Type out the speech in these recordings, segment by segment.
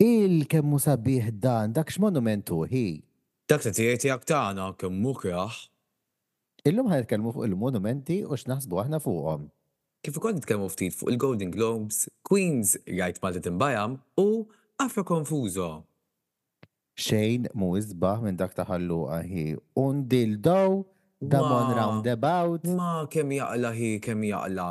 Il kemm hu sabiħ dan, dak x'monument hu, hi? Dak li tgħid tiegħek tagħna kemm hu krah. Illum ħa nitkellmu fuq il-monumenti u x'naħsbu aħna fuqhom. Kif ukoll nitkellmu ftit fuq il-Golden Globes, Queens, Rajt Malti Tinbajam u Afro Confuso. Xejn mhu isbaħ minn dak ta' Ħal Luqa, hi? Un dildo, damon roundabout. Ma kemm jaqla hi, kemm jaqla.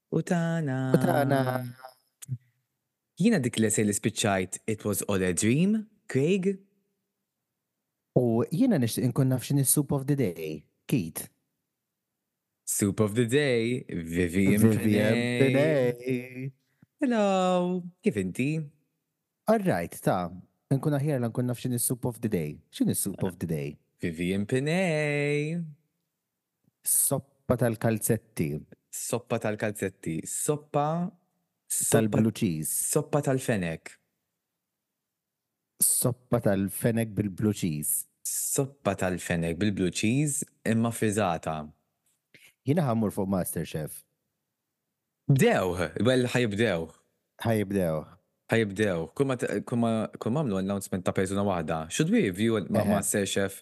U tagħna. U tagħna. Jiena dik l-essay li spiċċajt it was all a dream, Craig. U jiena nixtieq inkun naf x'inhi s-soup of the day, Keith. Soup of the day, Vivian Pinay. Vivian Pinay. Hello, kif inti? All right, ta. Inkun aħjar la nkun naf x'inhi s-soup of the day. X'inhi s-soup of the day? Vivian Pinay. Soppa tal-kalzetti. Soppa tal-kalzetti. Soppa. Tal-blue cheese. Soppa tal-fenek. Soppa tal-fenek bil-blue cheese. Soppa tal-fenek bil-blue cheese imma friżata. Jiena ħa mmur fuq MasterChef. Bdewh! Well, ħa jibdewh. Ħa jibdewh. Ħa jibdewh. Kull ma għamlu announcement ta' persuna waħda. X'dwi view ma' MasterChef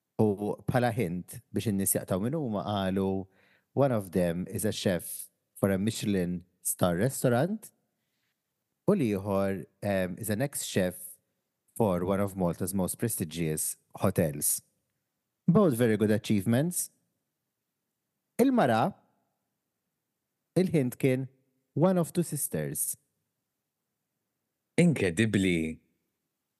U bħala hint biex in-nies jaqtgħu min huma qalu, One of them is a chef for a Michelin star restaurant u l-ieħor is an ex-chef for one of Malta's most prestigious hotels. Both very good achievements. Il-mara, il-hint kien one of two sisters. Inkredibbli!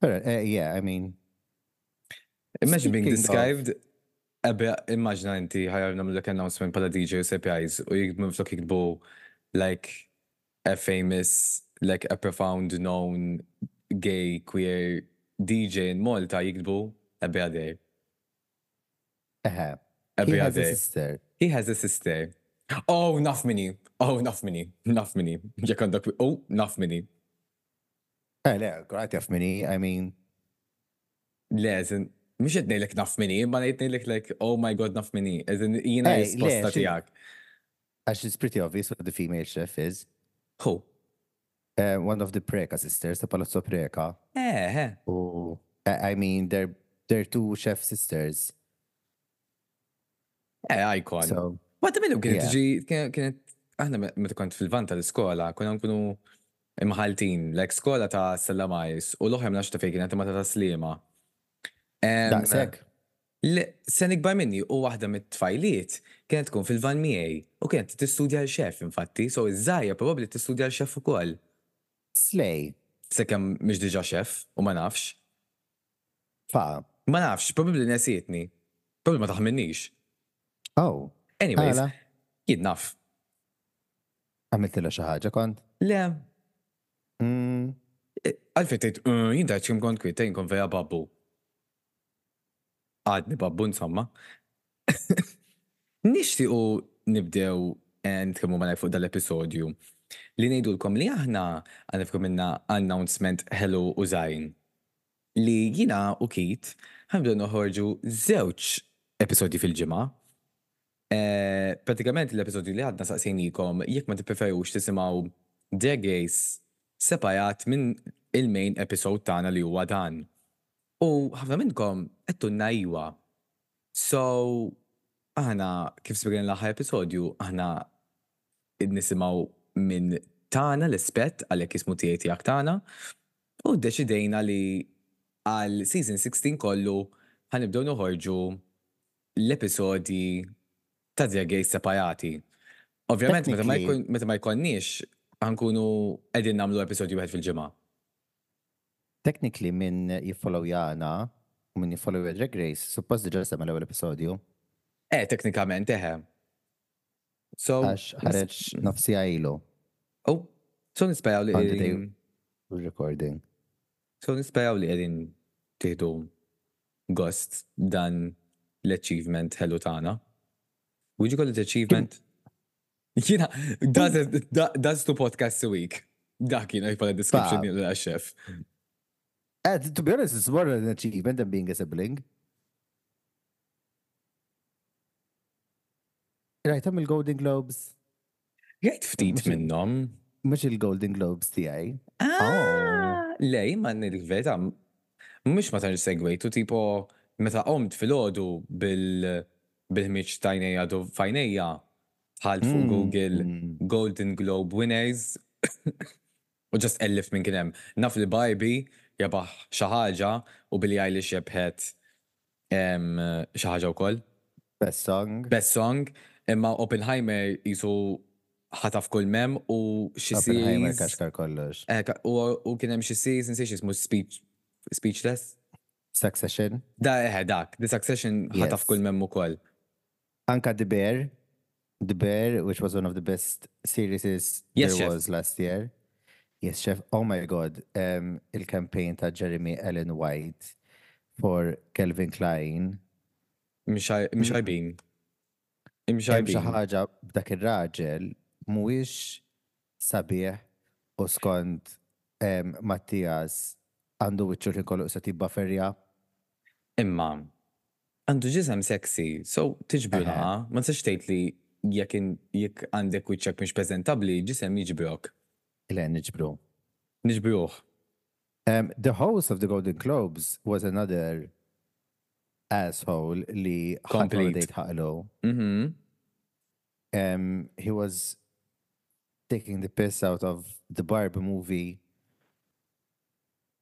Pero, eh, yeah, I mean. Imagine being described, ebbe, immaġna inti ħajar namlu l announcement pala DJ u CPIs u jikbu flok jikbu like a famous, like a profound known gay queer DJ in Malta jikbu ebbe għadej. Eħe. Ebbe għadej. He has a sister. Oh, naf mini. Oh, naf mini. Naf mini. Jek għandak, oh, naf mini. Eh, le, kulħadd jaf min hi, I mean. Le, eżin, mhux qed ngħidlek naf min hi, ma ngħid ngħidlek like, oh my god naf min hi, eżin jiena eh, risposta tiegħek. Għax it's pretty obvious what the female chef is. Who? Uh, one of the Preka sisters, the Palazzo Preka. Eh, eh. U, I mean, they're, they're two chef sisters. Eh, icon. So, Ma ta' minnu kienet Yeah. tiġi, kienet, aħna me- meta kont fil-vant tal-iskola, kuna nkunu imħaltin, like skola ta' Sallamajs u l-oħra mnax ta' fej kienet imma ta' ta' Slima. Em, daqshekk. Le, sen ikbar minni u waħda mit-tfajliet kienet tkun fil-van miegħi u kienet tistudja għal xef infatti, so iż-żgħira probabbli tistudja għal xef ukoll. Slej. Sakemm mhix diġà xef u ma nafx. Fa. Ma nafx, probabbli nesietni. Probabbli ma taħminnix. Oh. Anyways, Għala? jien naf. Għamiltilha xi ħaġa kont? Le, Mm, għalfejn tgħid "Uh, jien tajt kemm kont kwieta jien kont vera babbu. Għadni babbu insomma. Nixtiequ nibdew nitkellmu malajr fuq dan l-episodju li ngħidulkom li aħna għandna minna announcement ħelu u żgħin li jiena u Keith ħanibdew noħorġu żewġ episodji fil-ġimgħa. Prattikament l-episodju li għadna saqsejnikom jekk ma tippreferux tisimgħu Drag Race separat minn il-main episode tagħna li huwa dan. U ħafna minnkom għedtulna iwa. So, aħna kif spjegajna l-aħħar episodju, aħna nisimgħu minn tagħna l-ispett għalhekk jismu tiegħi tiegħek tagħna u ddeċidejna li għal season 16 kollu ħa nibdew noħorġu l-episodji ta' Dear Gays separati. Ovvjament meta ma jkollniex ħankunu qegħdin nagħmlu episodju wieħed fil-ġimgħa. Technically min jiffollowjana u min jiffollowja Drag Race suppost diġa sema l-ewwel episodju. Eh, teknikament eħe. So, Għax ħareġ nofsi għajlu. oh, so nisperaw li Għandi qegħdin- dej- recording. So nisperaw li qegħdin tieħdu gost dan l-achievement ħelu tagħna. Would you call it achievement? Jina, does two podcasts a week. Dak jina jifala description jina xef. Eh, to be honest, it's more an achievement than being a sibling. Rajtam il-Golden Globes? Rajt ftit minnom. Mux il-Golden Globes tijaj. Ah, oh. lej, man il-veta, mux ma tanġi segwejtu, tipo, meta omt fil-ħodu bil-ħmiċ tajnejja du fajnejja, bħal fuq Google Golden Globe Winners u ġast qellif min kien hemm. Naf li Barbie rebaħ xi ħaġa u Billie Eilish rebħet xi ħaġa wkoll. Best Song. Best Song, imma Oppenheimer qisu ħataf kull m'hemm u xi series. Oppenheimer kaxkar kollox. U kien hemm xi series insejx ismu Speechless. Succession. Da, eħe, dak. The Succession ħataf kull m'hemm ukoll. Anka The Bear, The Bear which was one of the best series there was last year. Yes chef. Oh my God, il-campaign ta' Jeremy Allen White for Calvin Klein. Mhux għajbin. Mhux għajbin. Xi ħaġa b'dak ir-raġel mhuwiex sabiħ u skont Mattias għandu wiċċu ħin kollu qisha tibba ferja. Imma Għandu ġisem sexy, so tiġbru naqa. Ma tistax tgħid li jekk jekk għandek wiċċek mhux preżentabbli, ġisem jiġbrok. Le, niġbru. Niġbruh. The host of the Golden Globes was another asshole li ħadd m'għandu jtħaqlu. Kompli. Um, he was taking the piss out of the Barbie movie,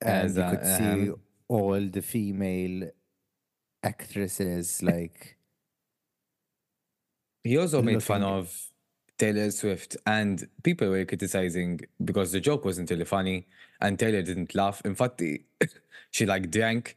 and As you could see um, all the female actresses eh, like he also made fun of Taylor Swift and people were criticizing because the joke wasn't really funny and Taylor didn't laugh. In fact, she like drank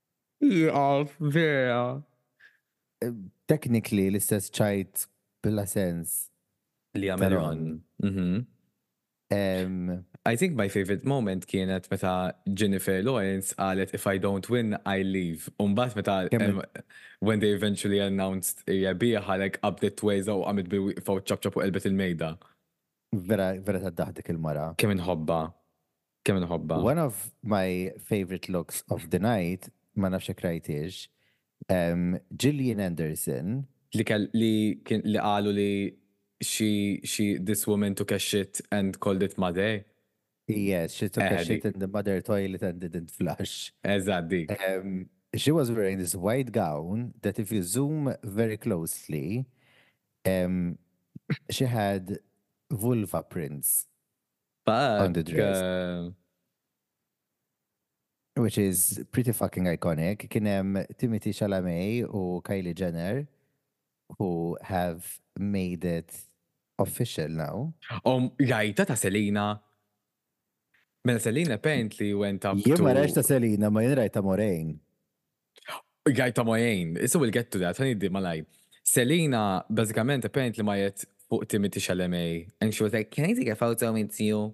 Ieqaf, vera! Technically l-istess ċajt bla sens li jagħmel Ron. I think my favourite moment kienet meta Jennifer Lawrence qalet if I don't win I leave u mbagħad meta when they eventually announced ir-rebbieħa like qabdet tweża' u qamet bil-wieqfa u ċċapċap u qelbet il-mejda. Vera, vera ta' daħ dik il-mara. Kemm inħobba, kemm inħobba. One of my favorite looks of the night, ma nafx jekk rajtiex, Gillian Anderson. Li kell li kien li qalu li she she this woman took a shit and called it mother. Yes, she took a shit in the mother toilet and didn't flush. Exactly. Um, she was wearing this white gown that, if you zoom very closely, um, she had vulva prints on the dress, uh... which is pretty fucking iconic. Kinem um, Timothy Chalamet or Kylie Jenner, who have made it official now. Omm rajta ta Selina. Mela Selina apparently went up to. Jien ma rajtx ta Selina ma jien rajt ta Morejn. Rajt ta Morejn. Issa we'll get to that, ħa ngħiddi malajr. Selina bażikament apparently marret fuq Timothy Chalamet and she was like, can I take a photo with you?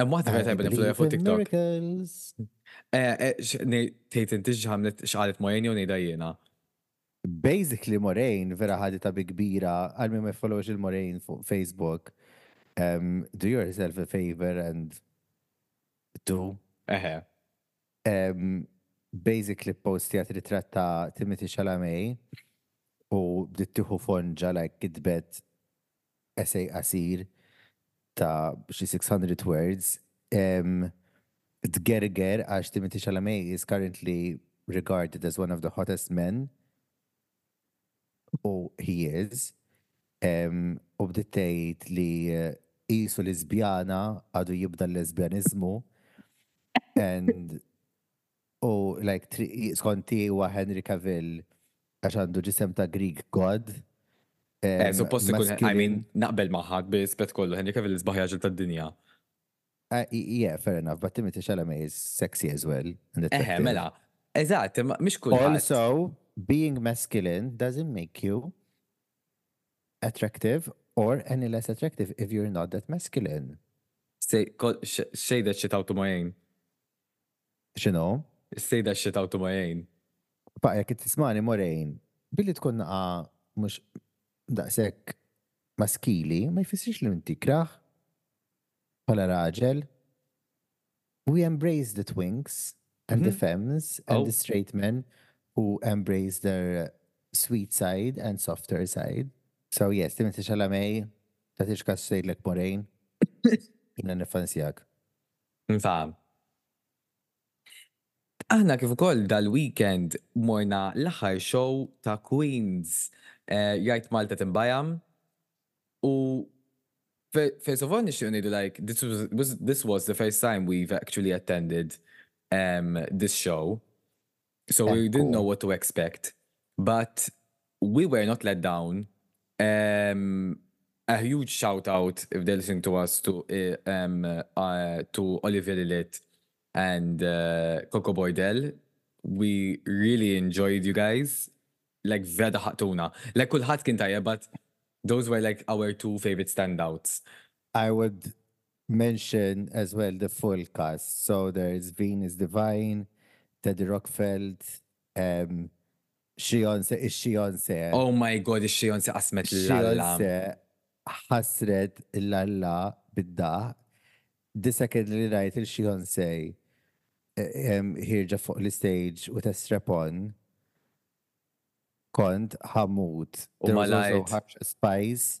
Hemm waħda vera tajba niflu fuq TikTok. Eh, eh, tgħid inti x'għamlet x'qalet Morejn jew ngħidha jiena. Basically Morejn vera ħadita bi kbira għal min ma jfollowx il-Morejn fuq Facebook. Um, do yourself a favor and do. Eħe. Um, basically postjat ritratt ta' Timothy Chalamet u bdiet tieħu fonġa like kitbet essay qasir ta' xi 600 words, tgerger għax Timothée Chalamet is currently regarded as one of the hottest men, u he is, u bdiet tgħid li qisu liżbjana għadu jibda l-leżbjaniżmu and U like triqi skont tiegħi huwa Henry Cavill għax għandu ġisem ta' Greek god. Eh, em, suppost ikun, I masculine. mean, naqbel maħħak bil-rispett kollu, Henry Cavill l-isbaħ jaġel tad-dinja. Ah, i- yeah, fair enough, but Timothy Chalamet is sexy as well. in the Eħe, detective. mela. Eżatt, imma mhix kulħadd. Also, being masculine doesn't make you attractive or any less attractive if you're not that masculine. Se- kol- x- Xejdet xi tawtu ma jgħin. X'inhu? Is-sejd għax-xita u tuma jgħin. Baqa' jekk qed tismagħni mur għin. Billi tkun naqa' mhux daqshekk maskili ma jfissirx li inti krah bħala raġel. We embrace the twinks and the femmes and the straight men who embrace their sweet side and softer side. So yes, Tim inti xalamej, tagħtix każ x'tgħidlek mur għin. Jiena niffansjak. Iva. Aħna kif ukoll dal-weekend morna l-aħħar show ta' Queens Rajt Malta Tinbaja' u first of all nixtiequ ngħidu like this was the first time we've actually attended this show So we didn't know what to expect, but we were not let down um, a huge shout out if they listen to us to uh, um, uh, to Olivier Lillet and uh, Coco Boydell. We really enjoyed you guys. Like Veda Hatuna. Like kulħat kien but those were like our two favorite standouts. I would mention as well the full cast so there is Venus Devine, Teddy Rockfeld, ehm Xionse, ix-Xionse. Oh my God ix-Xionse qasmet lil Alla. Xionse ħassret lil Alla bid-daħq. The second li rajt lil Xionse ehm ħierġa fuq l-istage with a strap on kont ħa mmut. There was also Harsh Spice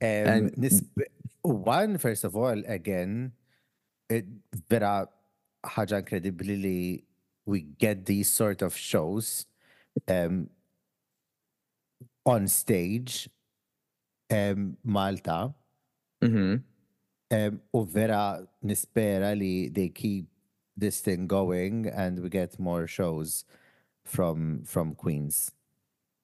and this one, first of all, again, it vera ħaġa incredibly we get these sort of shows um, on stage Malta. Mm-hmm. Um, u vera nispera li they keep this thing going and we get more shows from from Queens.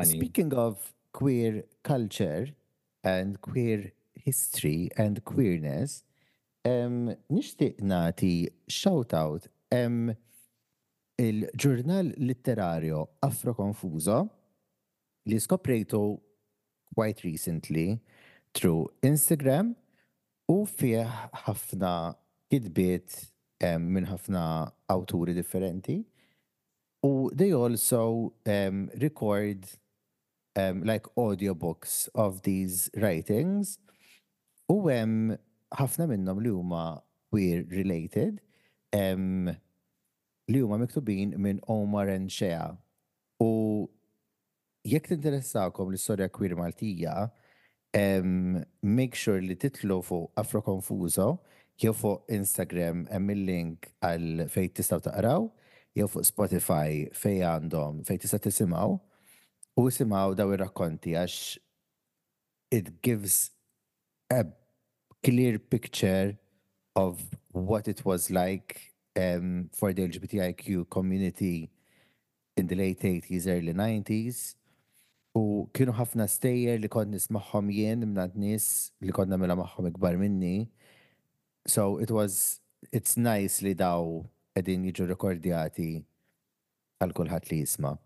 Speaking of queer culture and queer history and queerness, nixtieq nagħti shout out il-ġurnal litterarjo Afro Confuso li skoprejtu quite recently through Instagram u fih ħafna kitbiet minn ħafna awturi differenti U they also record like audio books of these writings u hemm ħafna minnhom li huma queer related li huma miktubin minn Omar and Shea u Jekk tinteressakom l-istorja queer Maltija, make sure li tidħlu fuq Afroconfuso jew fuq Instagram hemm il-link għal fejn tistgħu taqraw, jew fuq Spotify fejn għandhom fejn tista' tisimgħu u isimgħu dawn ir-rakkonti għax it gives a clear picture of what it was like for the LGBTIQ community In the late eighties, early nineties u kienu ħafna stejjer li kont nismagħhom jien mingħand nies li kont nagħmilha magħhom ikbar minni. So it was it's nice li daw qegħdin jiġu rekordjati għal kulħadd li jisma'.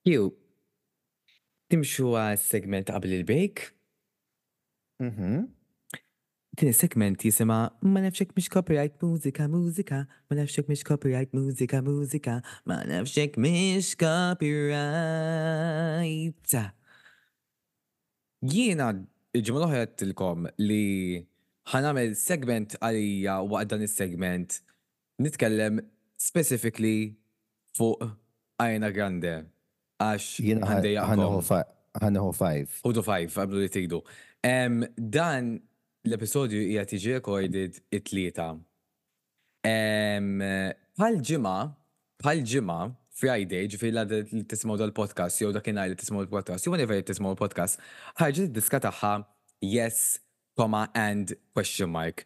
Q, Nimxu għas-segment ta' qabel il-break. Mhm. Din is-segment jisimha Ma nafx jekk mhix copyright Mużika Mużika Ma nafx jekk mhix copyright Mużika Mużika Ma nafx jekk mhix copyright Jiena l-ġimgħa l-oħra għedtilkom li ħa nagħmel segment għalija waqt dan is-segment Nitkellem specifically fuq Arena Grande għax ħandejjaqkom. Jiena ħa nieħu five. Ħudu five, agħmlu li tridu. Dan l-episodju qiegħed jiġi recorded it-Tlieta. Bħal ġimgħa, bħal ġimgħa, Friday, ġifieri l-għada li tisimgħu dal-podcast jew dakinhar li tisimgħu l-podcast jew whenever li tisimgħu l-podcast, ħarġet id-diska tagħha Yes Comma and question mark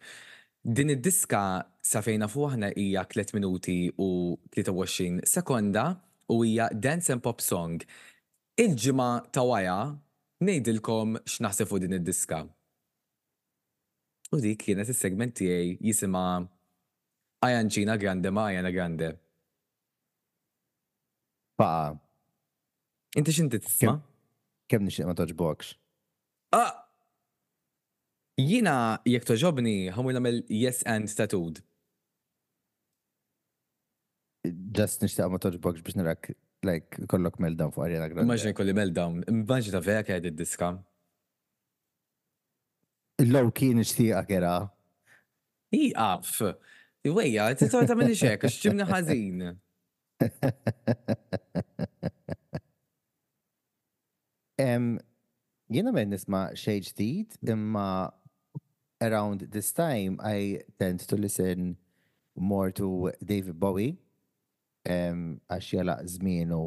Din id-diska sa fejn nafu aħna hija tliet minuti u 23 sekonda u hija dance and pop song. Il-ġimgħa ta' wara ngħidilkom x'naħseb fuq din id-diska. U dik kienet is-segment tiegħi jisimha Ajancina Grande ma' Ariana Grande. Baqa'. Inti x'inti tisma'? Kemm nixtieq ma togħġbokx. Ahh! Jiena jekk togħġobni ħammur nagħmel yes and tattooed. Just nixtieqha ma togħġbokx biex narak like ikollok meltdown fuq Ariana Grande. Immaġina jkolli meltdown. Immaġina vera kemm qed iddiska. Low key nixtieqha kera. Ieqaf! Iwejja, inti togħod tagħmilix hekk għax ġibni ħażin. Jiena m'qed nisma' xejn ġdid imma around this time I tend to listen more to David Bowie għax jegħlaq żmienu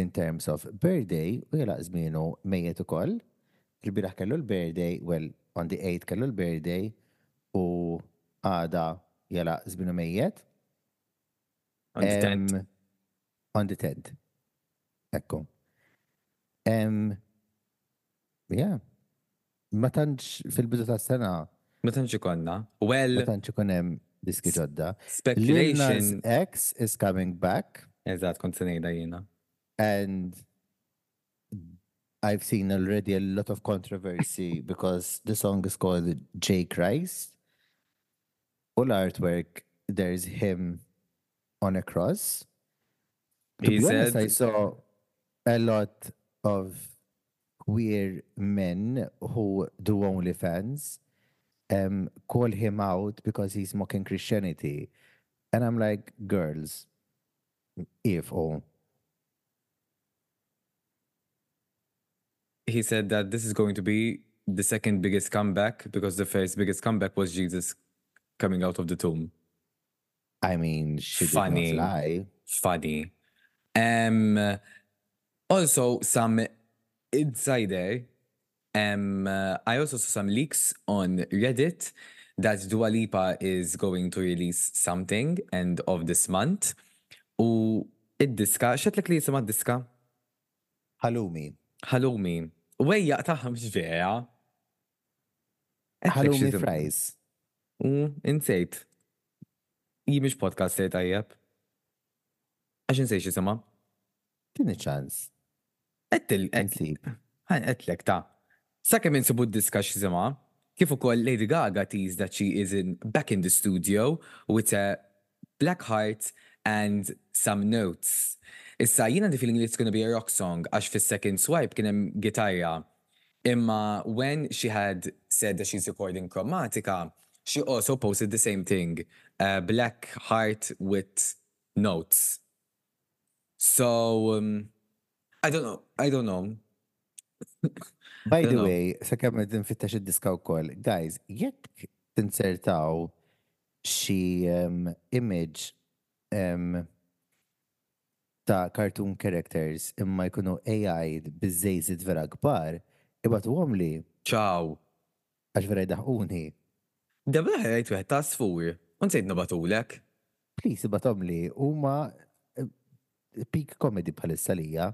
in terms of birthday u jegħlaq żmienu mejjet ukoll. Il-bieraħ kellu l-birthday, well on the eighth kellu l-birthday u għada jegħlaq żmienu mejjet. On the ted. Ekku. Em, yeah. Ma tantx fil-bidu ta' sena. Ma tantx ikonna. Well. Ma tantx ikun hemm diski ġodda. Speculation. Lil Nas X is coming back. Eżatt, kont se ngħidha jiena. And I've seen already a lot of controversy because the song is called J Christ. U l-artwork there's him on a cross. To he be honest, said, I saw a lot of queer men who do OnlyFans um, call him out because he's mocking Christianity. And I'm like, girls, if all. He said that this is going to be the second biggest comeback because the first biggest comeback was Jesus coming out of the tomb. I mean, she did not Funny. lie. Funny. Um, also, some insider, um, I also saw some leaks on Reddit that Dua Lipa is going to release something end of this month. U id-diska, xetlek li jisimha d-diska? Halloumi. Halloumi. U ejja taħħa mhux vera. Halloumi fries. Mm, insejt. Hi mhix podcast li tajjeb. Għax insejt xi sema. Tini ċans. Qed insib. Qedlek ta' sakemm insibu d-diska xi sema, kif ukoll Lady Gaga teased that she is in back in the studio with a Black Heart and some notes Issa jien għandi feeling li it's gonna be a rock song għax fis-second swipe kien hemm gitarra imma when she had said that she's recording Chromatica she also posted the same thing Black Heart with notes so I don't know I don't know By the way, sakemm qed infittex id-diska wkoll, guys, jekk tinzertaw xi image ta' cartoon characters imma jkunu AI bizzejzit vera kbar ibagħtuhomli. Ciao. Għax vera jdaħquni. Debra ħejjt wieħed ta' għasfur u nsejt nibgħatulek. Please ibgħathomli huma peak comedy bħalissa għalija.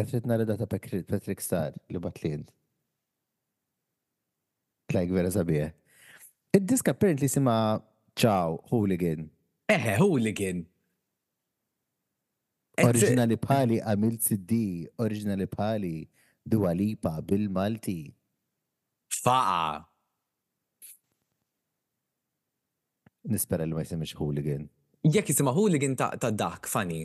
Qed nara dak ta' Patrick Star li bgħattli int. Like vera sabiħ. Id-disk apparently jisimha Ciao Hooligan. Eħe, Hooligan. Oriġinali bħali għamilt CD, oriġinali bħali Dua Lipa bil-Malti. Faqa. Nispera li ma jisimx Hooligan. Jekk jisimha Hooligan ta' dak, funny.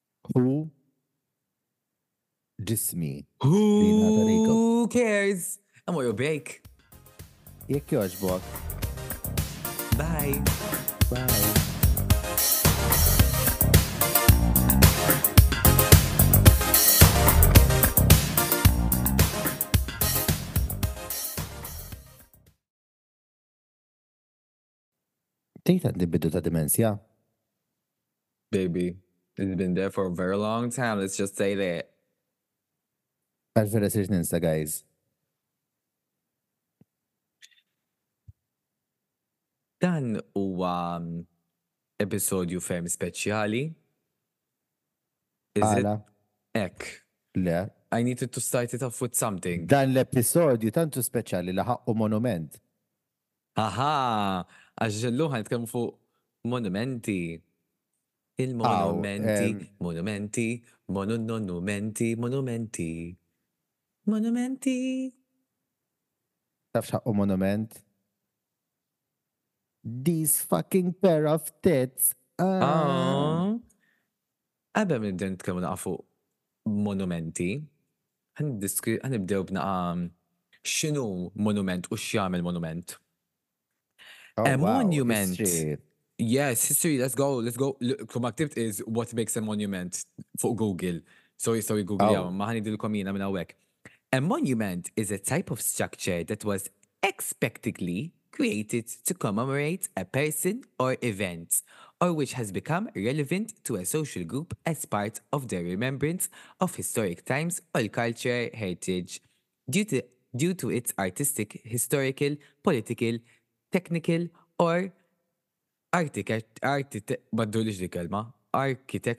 Who ġismi. Who cares? Għamu jo bejk. Jek joġbok. Bye. Bye. Tgħid għandi bidu ta' dimensja? Baby, it's been there for a very long time, let's just say that. Għax vera sirt ninsa, guys. Dan huwa episodju ferm speċjali. Għala? Ek. Le. I needed to start it off with something. Dan l-episodju tantu speċjali li ħaqqu monument. Aha! Għax illum ħa nitkellmu fuq monumenti. Il-monumenti, monumenti, monunonumenti, monumenti. Monumenti! Taf x'ħaqqu monument? These fucking pair of tits! Ah! Qabel ma nibdew nitkellmu naqgħa fuq monumenti, ħa niddiskri, ħa nibdew b'naqgħa x'inhu monument u x'jagħmel monument. Oh, wow, monument. History. Yes, history, let's go, let's go. Kum ktibt is what makes a monument fuq Google. So jistaw jgoogljaw, oh. ma ħanidilkom jina minn hawnhekk. A monument is a type of structure that was expectedly created to commemorate a person or event, or which has become relevant to a social group as part of the remembrance of historic times or culture heritage, due to, due to its artistic, historical, political, technical, or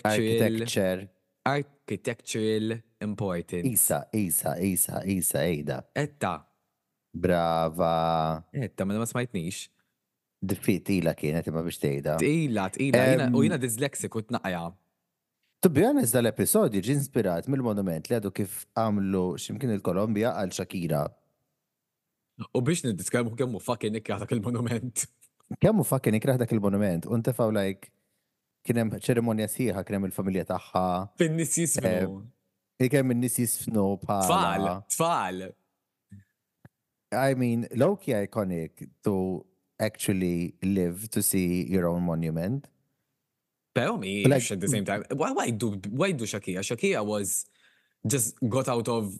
Architectural. Architectural importance. Isa, isa, isa, isa, għidha. Etta. Brava. Etta, mela ma smajtnix. Diffi, tqila kienet imma biex tgħidha. Tqila, tqila, jiena, u jiena dyslexic u tnaqqja. To be honest, dal-episodju ġie inspirat mill-monument li għadu kif għamlu x'imkien il-Kolombja għal Shakira. U biex nidditkellmu kemm hu fucking ikrah dak il-monument. Kemm hu fucking ikrah dak il-monument u ntefgħu like kien hemm ċerimonja sħiħa kien hemm il-familja tagħha. In-nies jisfnu. Eh, kemm in-nies jisfnu bħal. Tfal, tfal. I mean, low-key iconic to actually live to see your own monument. Pero mi, like, at the same time, why, why do, why do Shakira? Shakira was just got out of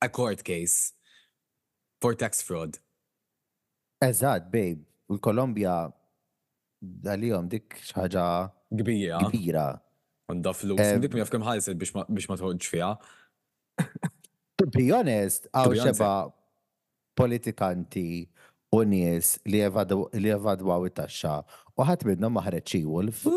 A court case for tax fraud. Eżatt babe, u l-Kolombja għalihom dik xi ħaġa Kbira. kbira. Għandha flus. Em. Dik ma jaf kemm ħallset biex ma biex ma tħoġġx fiha. To be honest, To hawn be honest, xebgħa politikanti u nies li evadu li evadwaw it-taxxa u ħadd minnhom ma ħareġ xi wolf. Fu!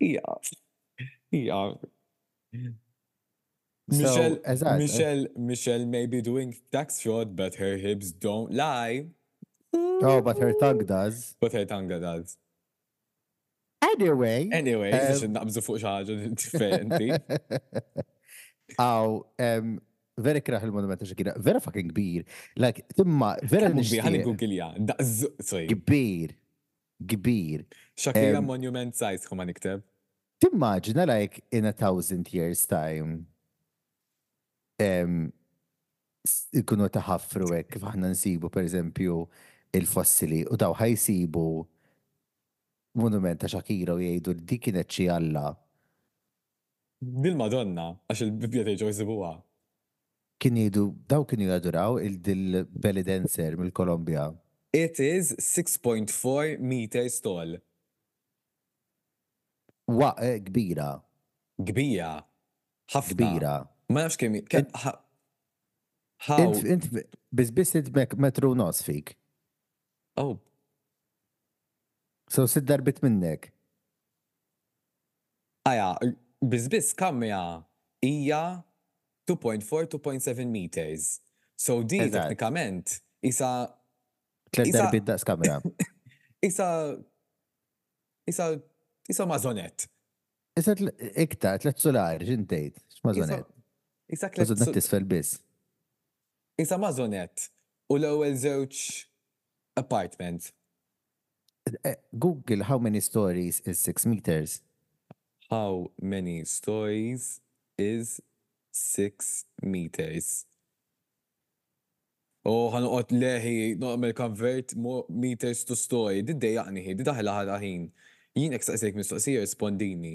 Jaf. Jaf. Michelle, so, Michelle, Michelle may be doing tax fraud, but her hips don't lie. Oh, but her tongue does. But her tongue does. Anyway. Anyway, biex eh, naqbżu fuq xaħġa differenti. Aw, vera kraħ il-monument ta' xekira, vera fucking kbir. Like, timma, vera nixtieq. Għani Google ja, kbir. kbir. Shakira monument size koma nikteb. Timmaġina like in a thousand years time ikunu qed iħaffru hekk kif aħna nsibu pereżempju l-fossili u daw ħa jsibu monument ta' Shakira u jgħidu li dik kienet xi alla. Lill-Madonna, għax il-Bibbja tgħid ġo jsibuha. Kien jgħidu, dawn kienu jaduraw il-dil belly dancer mill-Kolombja. It is six point four metres tall. Wa, eh, kbira. Kbira. Ħafna. Kbira. Ma nafx kemm hi, kemm ħa, ħaw. Int, int, biss biss int mek- metru u nofs fik. Oh, So sitt darbit minnek. Aja, biss biss kamera hija two point four, two point seven meters. So di teknikament qisha. Tliet darbiet daqs kamera. Qisha qisha qisha mażonett. Qisha iktar, tliet sulari, x'int tgħid? X'mażonett? Qisha tliet. Mażonett isfel biss. Qisha mażonett u l-ewwel żewġ apartments. Google how many stories is six meters? How many stories is six meters? O ħa noqgħod le hi nagħmel convert meters to story, di ddejjaqni hi, di tagħha l-aħħar ħin. Jien jekk staqsejk mistoqsija irrispondini.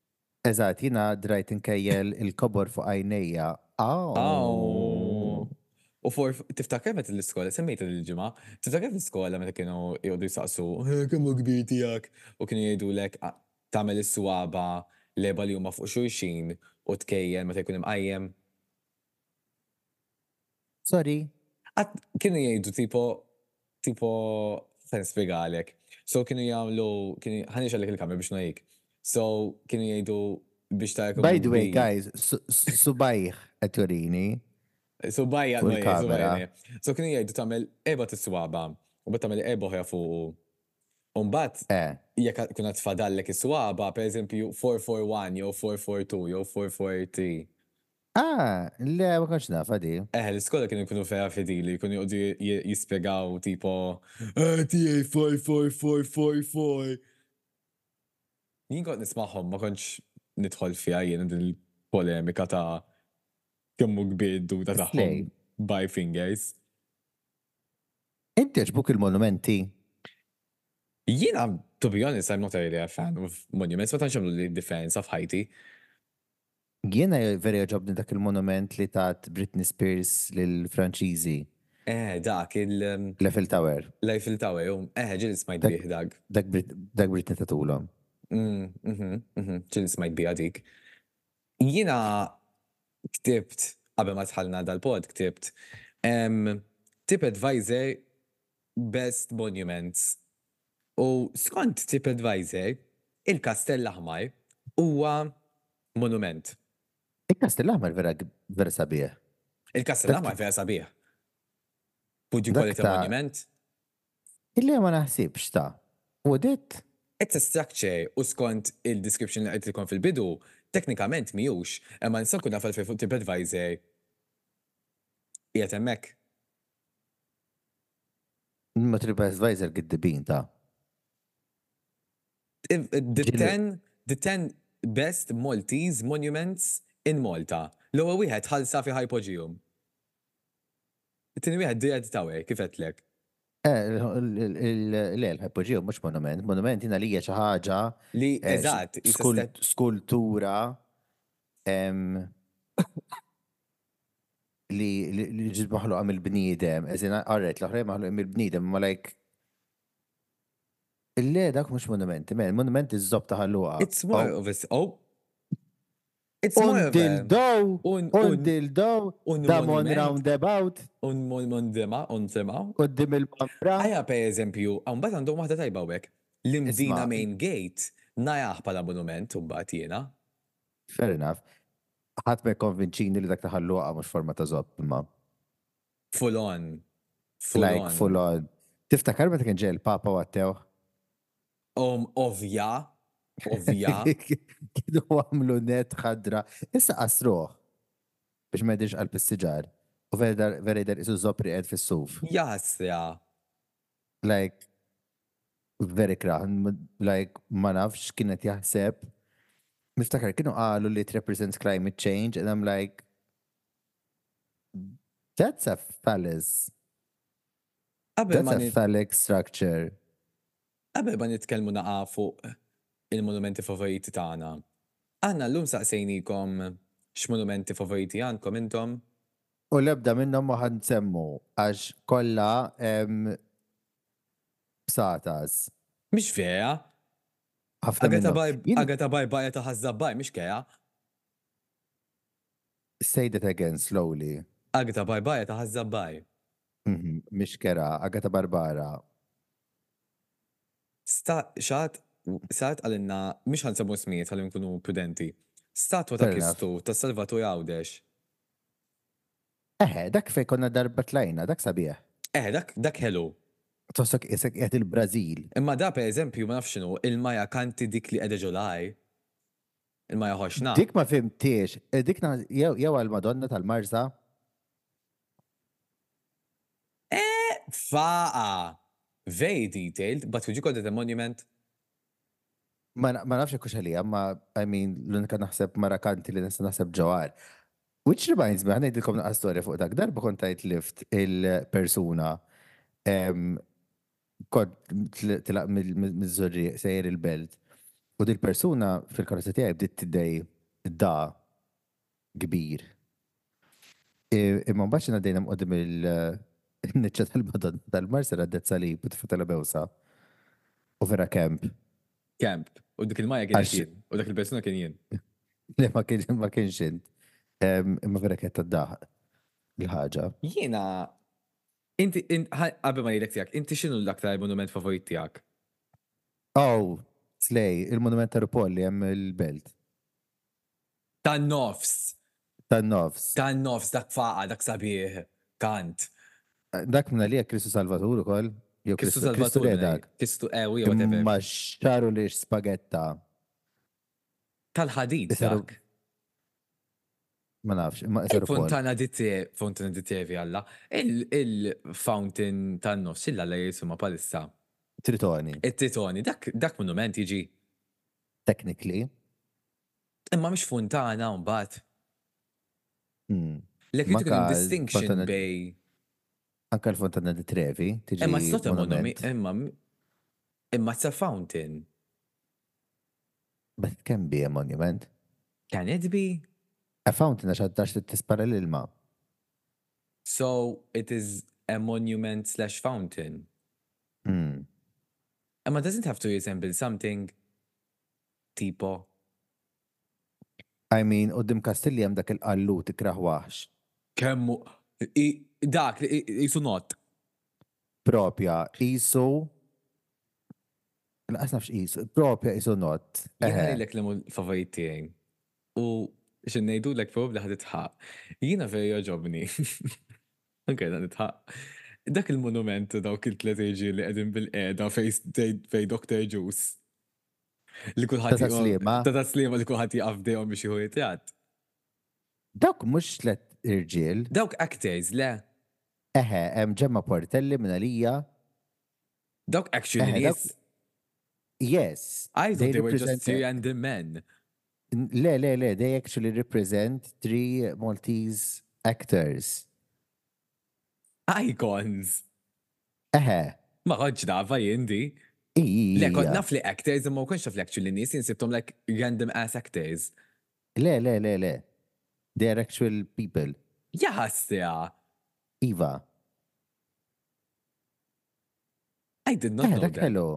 Eżatt, jiena drajt inkejjel il-kobor fuq għajnejja. Aww! U forf, tiftakar meta l-iskola, semmejtha din il-ġimgħa, tiftakar l-iskola meta kienu jqogħdu jsaqsu, Ħa kemm hu kbir tiegħek? U kienu jgħidulek tagħmel is-swaba' l-erbgħa li huma fuq xulxin u tkejjel meta jkun imqajjem? Sorry. Kienu jgħidu tipo, tipo, sen spiegalek. So kienu jgħamlu, ħanix għalik il-kamra biex najik. So kienu jgħidu biex ta' By the way, guys, subajħ għeturini. Subajja, subajja. So kienu jgħidu tamel eba t-swaba, u bat tamel eba ħja fuqu. Umbat, eh. jek kuna tfadallek is-swaba, per eżempju, 441, jew 442, jew 443. Ah, le, ma kontx nafa di. Eh, l-iskola kienu jkunu vera fidili, jkunu jqogħdu jispjegaw tipo eh, tiegħi foj foj foj foj foj. Jien kont nismagħhom ma kontx nidħol fiha jien din il-polemika ta' kemm hu kbir d-duda tagħhom by fingers. Inti għaġbuk il-monumenti? Jiena, to be honest, I'm not really a fan of monuments, ma tantx għamlu li differenza f'ħajti. Jiena vera jogħġobni dak il-monument li tat Britney Spears lill-Franċiżi. Eħe dak il. L-Eiffel Tower. L-Eiffel Tower, hu, eħe ġieli smajt bih dak. Dak Britney tatulhom. Umm, mhm, mhm, ġieli smajt biha dik. Jiena ktibt, qabel ma dħalna dal-pod, ktibt, Tip advisor Best Monuments u skont TripAdvisor, il-Kastell l-Aħmar huwa monument. Il-Kastell l-Aħmar vera vera sabiħ. Il-Kastell l-Aħmar vera sabiħ. Would you call it a monument? Le ma naħsibx ta. Would it? It's a structure u skont il-description li qedtilkom fil-bidu, teknikament mhijiex, imma nista' nkun naf għalfejn fuq TripAdvisor qiegħed hemmhekk. Ma TripAdvisor giddibin ta. The ten the ten best Maltese monuments in Malta. L-ewwel wieħed Ħal Safi Hypogeum. It-tieni wieħed the Red Tower, kif għedtlek. Le, l-Hypogeum mhux monument. Monument jiena li hija xi ħaġa. Li eżatt. Skultura. li li ġiet maħluqa mill-bniedem, eżin qarret l-oħrajn maħluqin mill-bniedem, ma lajk. Le dak mhux monumenti, men, monumenti żob ta' ħalluqa. It's more of a oh. It's more of a dildow, un dildow, damon roundabout. Un mon mon dema, un dema. U dim il-mamra. Aja, per eżempju, għambat għandhom waħda tajba wek. L-imdina main gate, najaħ pala monument, un bat jena. Fair enough. Ħadd ma jikkonvinċini li dak ta' Ħal Luqa mhux forma ta' żopp imma. Full on. Full on. Like full on. Tiftakar meta kien ġej il-Papa u għattewh? Ohm ovvja. Ovvja. Kienu għamlu net ħadra. Issa qasruh. Biex ma jidhirx qalb is-siġar. U vera jidher qisu żopp rieqed fis-suf. Jasra. Like, very craħn, like ma nafx kien qed jaħseb. Niftakar kienu qalu li it represents climate change and I'm like that's a phallus. That's a phallic structure. Qabel ma nitkellmu naqa' fuq il-monumenti favoriti tagħna. Aħna llum saqsejnikom x'monumenti favoriti għandkom intom? U l-ebda minnhom ma ħansemmu għax kollha Bsatas. Mhix f'Kea. Ħafna minnhom. Agata Bai, Jien- Agata Bai baqgħet ta' Ħaż-Żabb Bai, mhix Kea. Say that again slowly. Agata Bai baqgħet ta' Ħaż-Żabb Bai. Mhm, Mhix Kera, Agata Barbara. Sta, xat, sat għalinna, mhix ħansemmu smijiet ħalli nkunu prudenti. Statwa ta' Fair enough. Kristu ta' Salvatore Għawdex. Eħe, dak fejn konna darba tlajna, dak sabiħ. Eħe, dak, dak ħelu. Tħossok isek qiegħed il-Brażil. Imma da per eżempju ma nafx x'inhu, il-Maja Kanti dik li qiegħda July, il-Maja Ħoxna. Dik ma fimtiex, dik na, jew jew għall-Madonna tal-Marsa? Eh, faqa! Very detailed, but would you call that a monument? Ma ma nafx jekk hux għalija, imma I mean l-unika naħseb mara kanti li nista' naħseb ġewwar. Which reminds me, ħa ngħidilkom l-inqas storja fuq dak. Darba kont għidt lift il-persuna kont tilaq miż-Żurrieq sejjer il-Belt u dil-persuna fil-karozza tiegħi bdiet tidgħi da kbir. Imma mbagħad x'inha dejjem qudiem il-niċċa tal-Madonna tal-Marsa għaddet salib u tfa' tal-abewsa. U vera kemp. Kemp. U dik il-majja kien jien. U dak il-persuna kien jien. Le ma kienx ma kienx int. Imma vera kienet tad-daħq il-ħaġa. Jiena inti qabel ma ngħidlek tiegħek, inti x'inhu l-aktar monument favorit tiegħek? Oh, Slej, il-monument ta' Rupoll li hemm il-belt. Tan-nofs. Tan-nofs. Tan-nofs, dak faqa', dak sabiħ kant. Dak minn għalija Kristu Salvatur ukoll? Jew Kristu Salvatur. Kristu Redak. Kristu ew, jew whatever. Imma x'saru li spagetta? Tal-ħadid dak. Ma nafx, imma qisar ukoll. Fontana di te, Fontana di Tevi Alla, il-fountain tan-nofs, x'illa Alla jisimha bħalissa? Tritoni. It-Tritoni, dak monument jiġi technically. Imma mhix funtana mbagħad. Like jrid ikun hemm distinction bej. Anke l-Fontana di Trevi tiġi. Imma sot monument. Imma imma it's a fountain. But it can be a monument. Can it be? A fountain għax għaddax tispara l-ilma. So it is a monument slash fountain. Hmm. Emma doesn't have to resemble something tipo. I mean, quddiem Kastilli hemm dak il-qallut ikrah waħx. Kemm hu hi dak li qisu nott. Proprja, qisu Lanqas naf x'qisu. Proprja qisu nott. Jien ngħidilek li mhu l-favorit tiegħi. U xi ngħidulek probabbli ħa titħaq. Jiena vera jogħġobni. Anke dan idħaq. Dak il-monument dawk il-tliet irġiel li qegħdin bil-qiegħda fejn Doktor Ġus li kulħadd Ta' taslima. Ta' taslima li kulħadd jaqaf dejhom biex jieħu ritratt. Dawk mhux tliet irġiel. Dawk actors, le? Eħe, hemm Ġemma Portelli minn għalija. Dawk actually nies. Yes. I thought they were just three random men. Le, le, le, they actually represent three Maltese actors. Icons! Eħe. Ma konċ nafa jindi. Le, kont naf li actors, imma konċ naf li actually nis, jinsibtom like random ass actors. Le, le, le, le. They are actual people. Jahassija. Iva. I did not know that. Dak ħelu.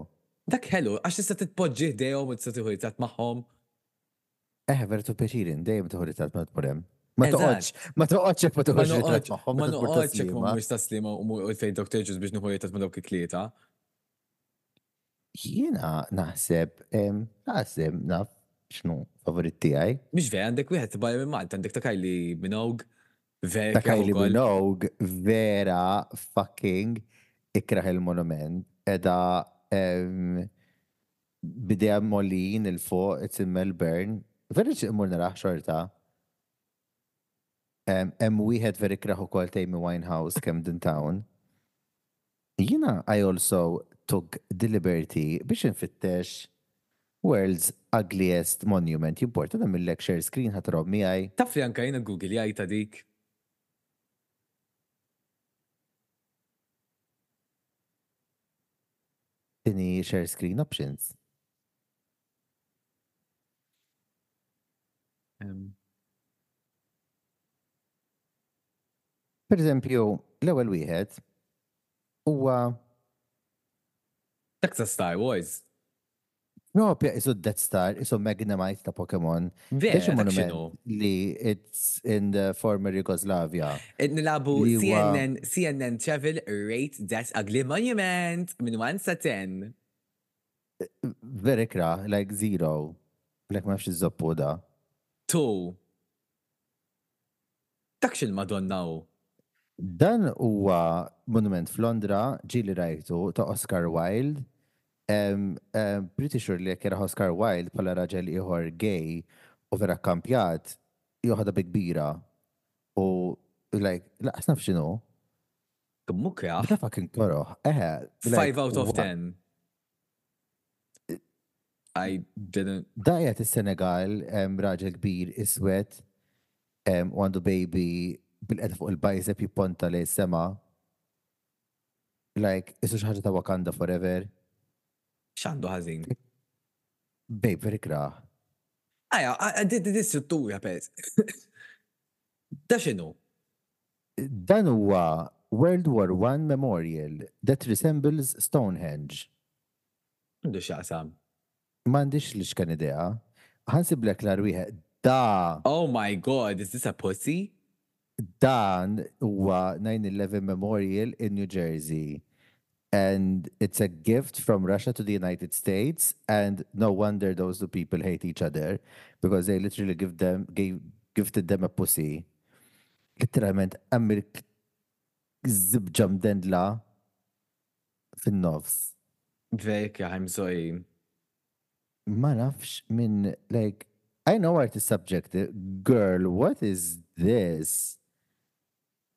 Dak ħelu, għax tista' titpoġġi ħdejhom u tista' tieħu ritratt magħhom. Eh, vera tu pjaċirin, dejjem tieħu ritratt ma tmur hemm. Ma toqgħodx, ma toqgħodx hekk ma toqgħodx ritratt magħhom. Ma noqgħodx hekk ma mhux taslima u mhux fejn dok terġus biex nieħu ritratt ma dawk it-tlieta. Jiena naħseb, naħseb naf x'nu favorit tiegħi. Mhux vera għandek wieħed tibgħu minn Malta, għandek ta' Kajli minn Awg, Vera ta' Kylie Minogue vera fucking ikrah il-monument edha bidea mollin il fuq it's in Melbourne vera nixtieq immur naraħ xorta hemm wieħed vera ikrah ukoll Tammy Winehouse Camden Town Jiena I also took the liberty biex infittex World's ugliest monument. Jimporta nagħmillek share screen ħa tirgħob miegħi? Taf li anke jien iggugiljajtha dik. Tini share screen options. Per eżempju, l-ewwel wieħed huwa Texas Star Wars. Propja isu Death Star, isu Magnemite ta' Pokemon. Biex monument li it's in the former Yugoslavia. Eh, nilabu CNN, CNN Travel Rate Death Ugly Monument minn 1 sa 10. Very kra, like zero. Like ma nafx iżoppu da. Tu. Dak xil madonna hu. Dan huwa monument f'Londra, ġieli rajtu, ta' Oscar Wilde. Um, um, pretty sure li jekk jaraħ Oscar Wilde bħala raġel ieħor gay u vera kampjat, joħodha bi kbira. U like, laqas naf x'inhu. Kmmu krah. Dak fucking koroh, eħe. Five out of ten. I didn't. Dajet is-Senegal raġel kbir iswed u għandu baby bil-qed fuq il-bicep jipponta li sema. Like, isu xaħġa ta' Wakanda forever. Xandu ħazin. Baby, very krah. Aja, di struttura, pez. Da x'inhu? Dan huwa World War One Memorial that resembles Stonehenge. X'għandu x'jaqsam? M'għandix l-iċken idea. Ħa nsiblek l-agħar wieħed. Da! Oh my God, is this a pussy? Dan huwa 9/11 Memorial in New Jersey. and it's a gift from Russia to the United States. And no wonder those two people hate each other because they literally give them gave gifted them a pussy. Literalment Amerik zibġa mdendla fin-nofs. Vek, I'm sorry. Ma nafx minn, like, I know art is subjective. Girl, what is this?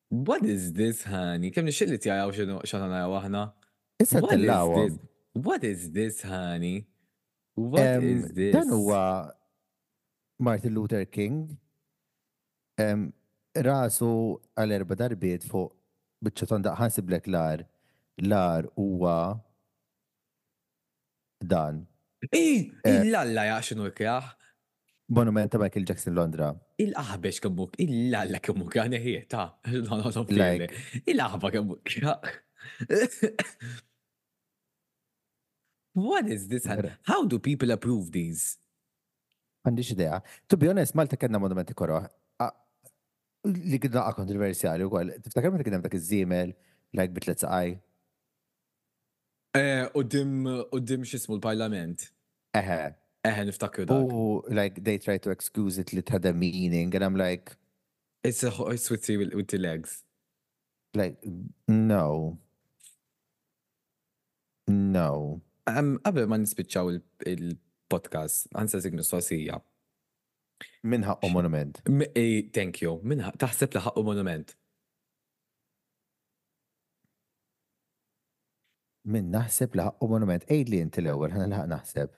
What is this honey? Kemm nixtieq li tjaraw x'inhu x'għandna naraw aħna. Issa What is tellgħuhom. this? What is this honey? What Em, is this? Dan huwa Martin Luther King em, rasu għal erba darbiet fuq biċċa tondaq ħansiblek l-ar. L-ar huwa dan. Ih, il Alla jaf x'inhu l-krah! Monument ta' Michael Jackson Londra. Il-aħbex kemm hu, il Alla kemm hu krah, neħi, ta, noqgħod nfirli. Il-aħba kemm hu krah. What is this? How do people approve these? M'għandix idea. To be honest, Malta kellna monumenti koroh. Li kien naqa' kontroversjali wkoll. Tiftakar meta kien hemm dak iż-żiemel, like bi tliet saqaj? Eh, qudiem qudiem x'ismu l-Parlament. Eħe. Eħe niftakru dak. U like they try to excuse it li tħadem meaning and I'm like It's a horse with three with the legs. Like no. No. Qabel ma nispiċċaw il-podcast, għansa zig mistoqsija. Min ħaqqu monument? Thank you. Min taħseb li ħaqqu monument? Min naħseb li ħaqqu monument? Għidli inti l-ewwel ħa nilħaq naħseb.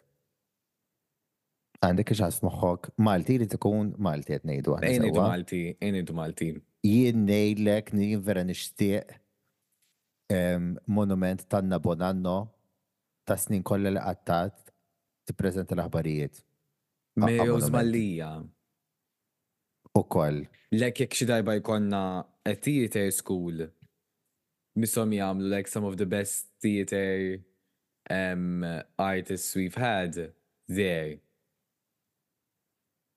Għandek xi ħadd f'moħħok Malti jrid ikun Malti qed ngħidu aħna sewwa. Għinid Malti, għinid Malti. Jien ngħidlek li jien vera nixtieq monument t'Anna Bonanno tas-snin kollha li qatgħat tippreżenta l-aħbarijiet. Mary Rose Mallia. ukoll. Like jekk xi darba jkollna a theatre school misshom jagħmlu like some of the best theatre artists we've had there.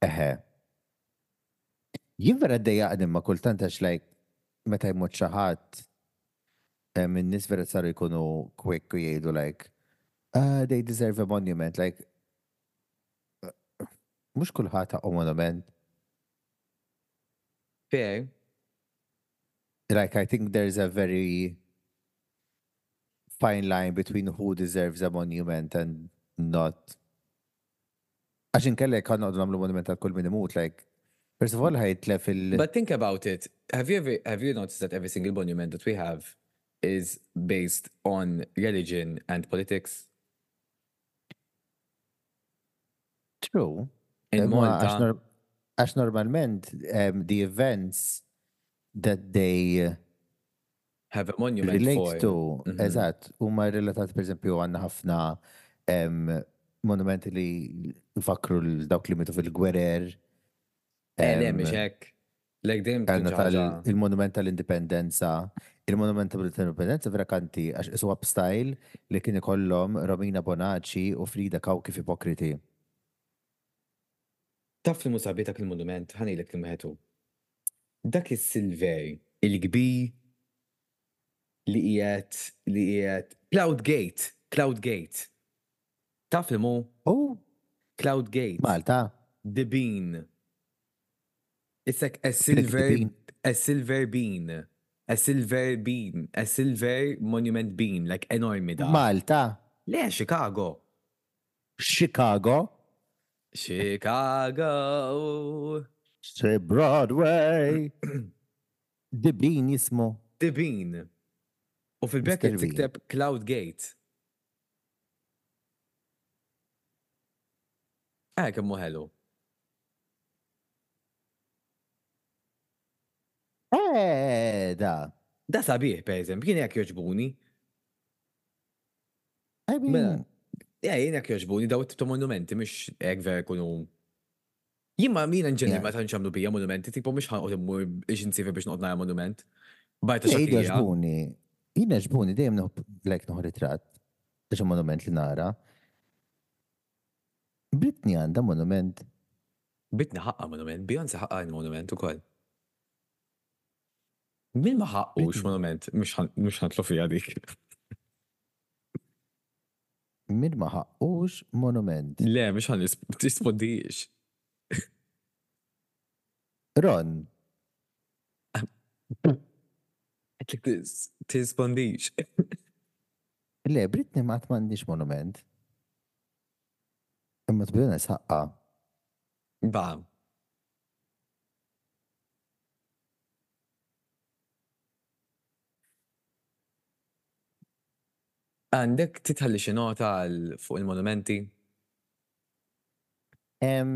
Eħe. Jien vera ddejjaqni imma kultant għax like meta jmut xi ħadd in-nies vera saru jkunu quick u jgħidu like they deserve a monument like Mhux kulħadd ħaqqu monument. Fair. Like I think there's a very fine line between who deserves a monument and not. Għax inkella jekk għandna nagħmlu monument għal kull min imut, like, first of all ħajtlef il. But think about it, have you ever, have you noticed that every single monument that we have is based on religion and politics? True. Il-Malta. Għax normalment um, the events that they have a monument relate for. to, mm -hmm. eżatt, huma relatat per esempio għandna ħafna um, monumenti li nfakru l-dawk li mitu fil-gwerer. Ehm, eh, le, miex hekk. Lejk dejjem Kellna tkun xi ħaġa- tal- il-monument tal-indipendenza. Il-monument tal-indipendenza vera kanti għax isuha b'style li kien ikollhom Romina Bonacci u Frida Kaw kif ipokriti. Taf li mhu sabiħ dak il-monument? Ħa ngħidlek liema wieħed hu. Dak is-silver il-kbir li qiegħed li qiegħed Cloud Gate! Cloud Gate! Taf li mhu? Hu? Cloud Gate. Malta? The Bean. Issek a silver a silver bean a silver bean a silver monument bean like enormi dak. Malta? Le, Chicago. Chicago? Chicago. Xi Broadway. The Bean jismu. The Bean. U fil-bracket tikteb Cloud Gate. Ah, kemmu ħelu. Eh, da. Da sabiħ, per eżempju, jien jekk joġbuni. Mela, ja, jien jekk joġbuni daw it-tip ta' monumenti, mux jekk vera kunu. Jien ma jien nġenni ma tanċ għamlu bija monumenti, tipo mux ħanqot immur biex nsivi biex noqt nara monument. Bajta xaqija. Jien joġbuni, jien joġbuni, dejjem noħb lek noħ ritrat, biex monument li nara. Britney għandha monument? Britney ħaqqha monument, Beyonce ħaqqha għin monument ukoll. Min ma ħaqqux monument, mhux ħa nidħlu fiha dik. Min ma ħaqqux monument. Le, mhux ħa nirrispondix. Ron. Qedtlek tirrispondix. Le, Brittney ma għad m'għandhiex monument. Imma to be honest ħaqqha. Iva. Għandek titħalli xi nota għal fuq il-monumenti? Em,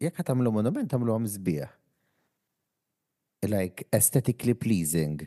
jekk ħad tagħmlu monument tagħmluhom sbieħ. Like aesthetically pleasing.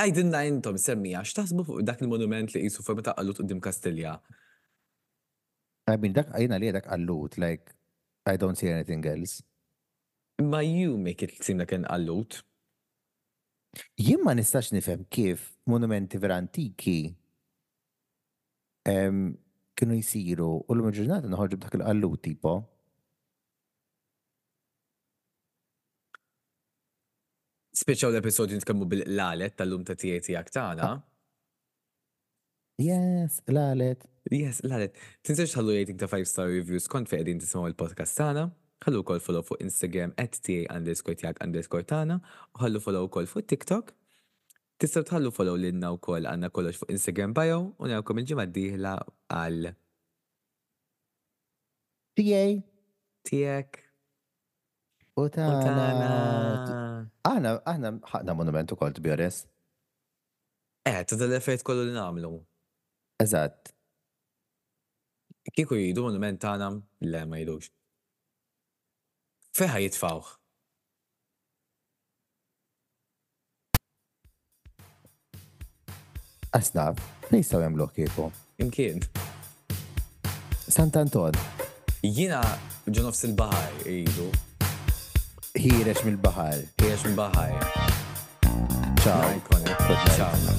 Għidilna intom, Semmija, x'taħsbu fuq dak il-monument li qisu forma ta' qallut quddiem Kastilja? I mean, dak għajna li dak qallut, like, I don't see anything else. Imma you make it seem like an qallut. Jien ma nistax nifhem kif monumenti vera antiki kienu jsiru u l-lum il-ġurnata noħorġu b'dak il-qallut tipo. Spiċċaw l-episodju nitkellmu bil-qlalet tal-lum ta' tiegħi tiegħek tagħna. Yes, qlalet. Yes, qlalet. Tinsex tħallu jgħiding ta' 5 star reviews kont fejn qegħdin tisimgħu il-podcast tagħna. Ħallu wkoll follow fuq Instagram at tiegħi underscore tiegħek underscore tagħna u ħallu follow wkoll fuq TikTok. Tistgħu tħallu follow lilna wkoll għandna kollox fuq Instagram bio u narawkom il-ġimgħa d-dieħla għal Tiegħi. Tiegħek. U tagħna. Aħna aħna ħaqna monument ukoll to be honest. Eh, ta' dal-effett kollu li nagħmlu. Eżatt. Kieku jgħidu monument tagħna, le ma jgħidux. Fejn ħa jitfawh? Asnaf, fejn jistgħu jagħmluh kieku? Imkien. Sant'Anton. Jiena ġo nofs il-baħar iridu. Ħiereġ mill-baħar. Ħiereġ mill-baħar. Ciao. Ciao.